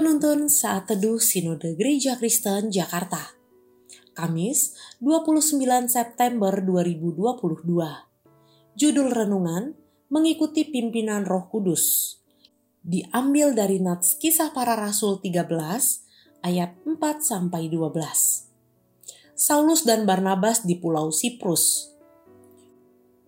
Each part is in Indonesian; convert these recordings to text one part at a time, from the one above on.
Penuntun Saat Teduh Sinode Gereja Kristen Jakarta. Kamis 29 September 2022 Judul Renungan Mengikuti Pimpinan Roh Kudus. Diambil dari Nats Kisah Para Rasul 13 ayat 4-12 Saulus dan Barnabas di Pulau Siprus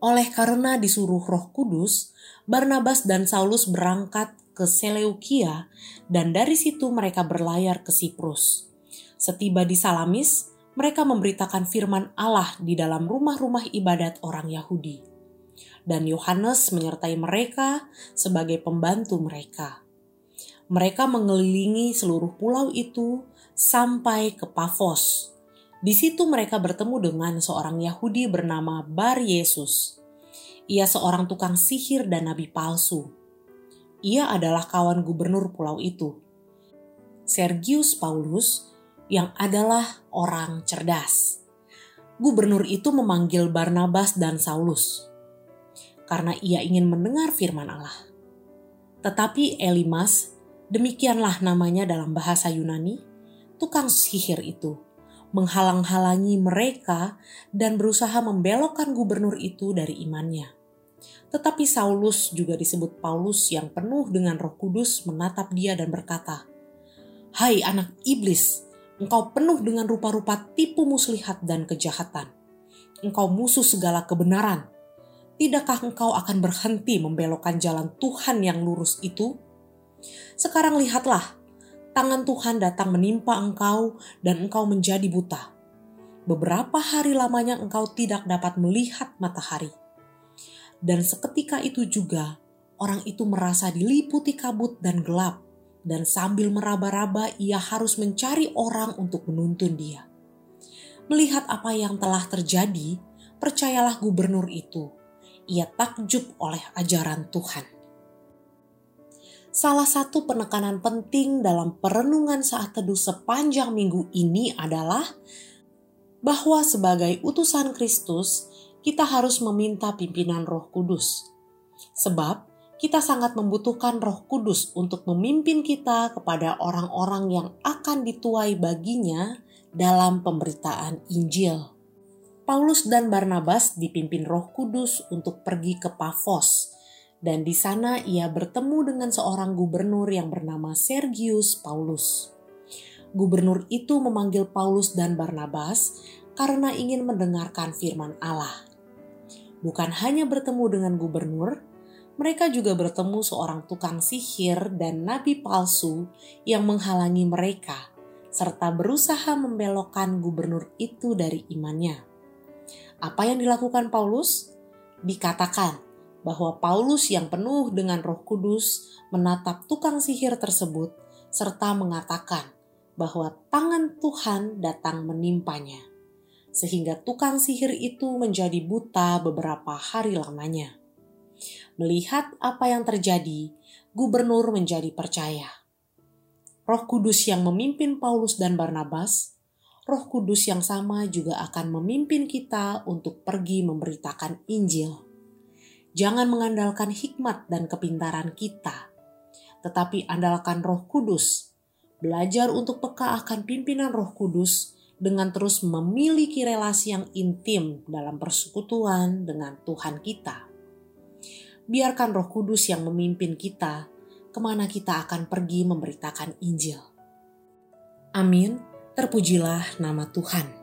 Oleh karena disuruh roh kudus, Barnabas dan Saulus berangkat ke Seleukia dan dari situ mereka berlayar ke Siprus. Setiba di Salamis, mereka memberitakan firman Allah di dalam rumah-rumah ibadat orang Yahudi. Dan Yohanes menyertai mereka sebagai pembantu mereka. Mereka mengelilingi seluruh pulau itu sampai ke Pafos. Di situ mereka bertemu dengan seorang Yahudi bernama Bar Yesus. Ia seorang tukang sihir dan nabi palsu ia adalah kawan gubernur pulau itu, Sergius Paulus, yang adalah orang cerdas. Gubernur itu memanggil Barnabas dan Saulus karena ia ingin mendengar firman Allah. Tetapi Elimas, demikianlah namanya dalam bahasa Yunani, tukang sihir itu, menghalang-halangi mereka dan berusaha membelokkan gubernur itu dari imannya. Tetapi Saulus juga disebut Paulus yang penuh dengan roh kudus menatap dia dan berkata, Hai anak iblis, engkau penuh dengan rupa-rupa tipu muslihat dan kejahatan. Engkau musuh segala kebenaran. Tidakkah engkau akan berhenti membelokkan jalan Tuhan yang lurus itu? Sekarang lihatlah, tangan Tuhan datang menimpa engkau dan engkau menjadi buta. Beberapa hari lamanya engkau tidak dapat melihat matahari dan seketika itu juga orang itu merasa diliputi kabut dan gelap, dan sambil meraba-raba ia harus mencari orang untuk menuntun dia. Melihat apa yang telah terjadi, percayalah gubernur itu, ia takjub oleh ajaran Tuhan. Salah satu penekanan penting dalam perenungan saat teduh sepanjang minggu ini adalah bahwa sebagai utusan Kristus, kita harus meminta pimpinan Roh Kudus, sebab kita sangat membutuhkan Roh Kudus untuk memimpin kita kepada orang-orang yang akan dituai baginya dalam pemberitaan Injil. Paulus dan Barnabas dipimpin Roh Kudus untuk pergi ke Pafos, dan di sana ia bertemu dengan seorang gubernur yang bernama Sergius Paulus. Gubernur itu memanggil Paulus dan Barnabas karena ingin mendengarkan firman Allah bukan hanya bertemu dengan gubernur, mereka juga bertemu seorang tukang sihir dan nabi palsu yang menghalangi mereka, serta berusaha membelokkan gubernur itu dari imannya. Apa yang dilakukan Paulus? Dikatakan bahwa Paulus yang penuh dengan Roh Kudus menatap tukang sihir tersebut, serta mengatakan bahwa tangan Tuhan datang menimpanya sehingga tukang sihir itu menjadi buta beberapa hari lamanya. Melihat apa yang terjadi, gubernur menjadi percaya. Roh Kudus yang memimpin Paulus dan Barnabas, Roh Kudus yang sama juga akan memimpin kita untuk pergi memberitakan Injil. Jangan mengandalkan hikmat dan kepintaran kita, tetapi andalkan Roh Kudus. Belajar untuk peka akan pimpinan Roh Kudus dengan terus memiliki relasi yang intim dalam persekutuan dengan Tuhan kita. Biarkan Roh Kudus yang memimpin kita ke mana kita akan pergi memberitakan Injil. Amin. Terpujilah nama Tuhan.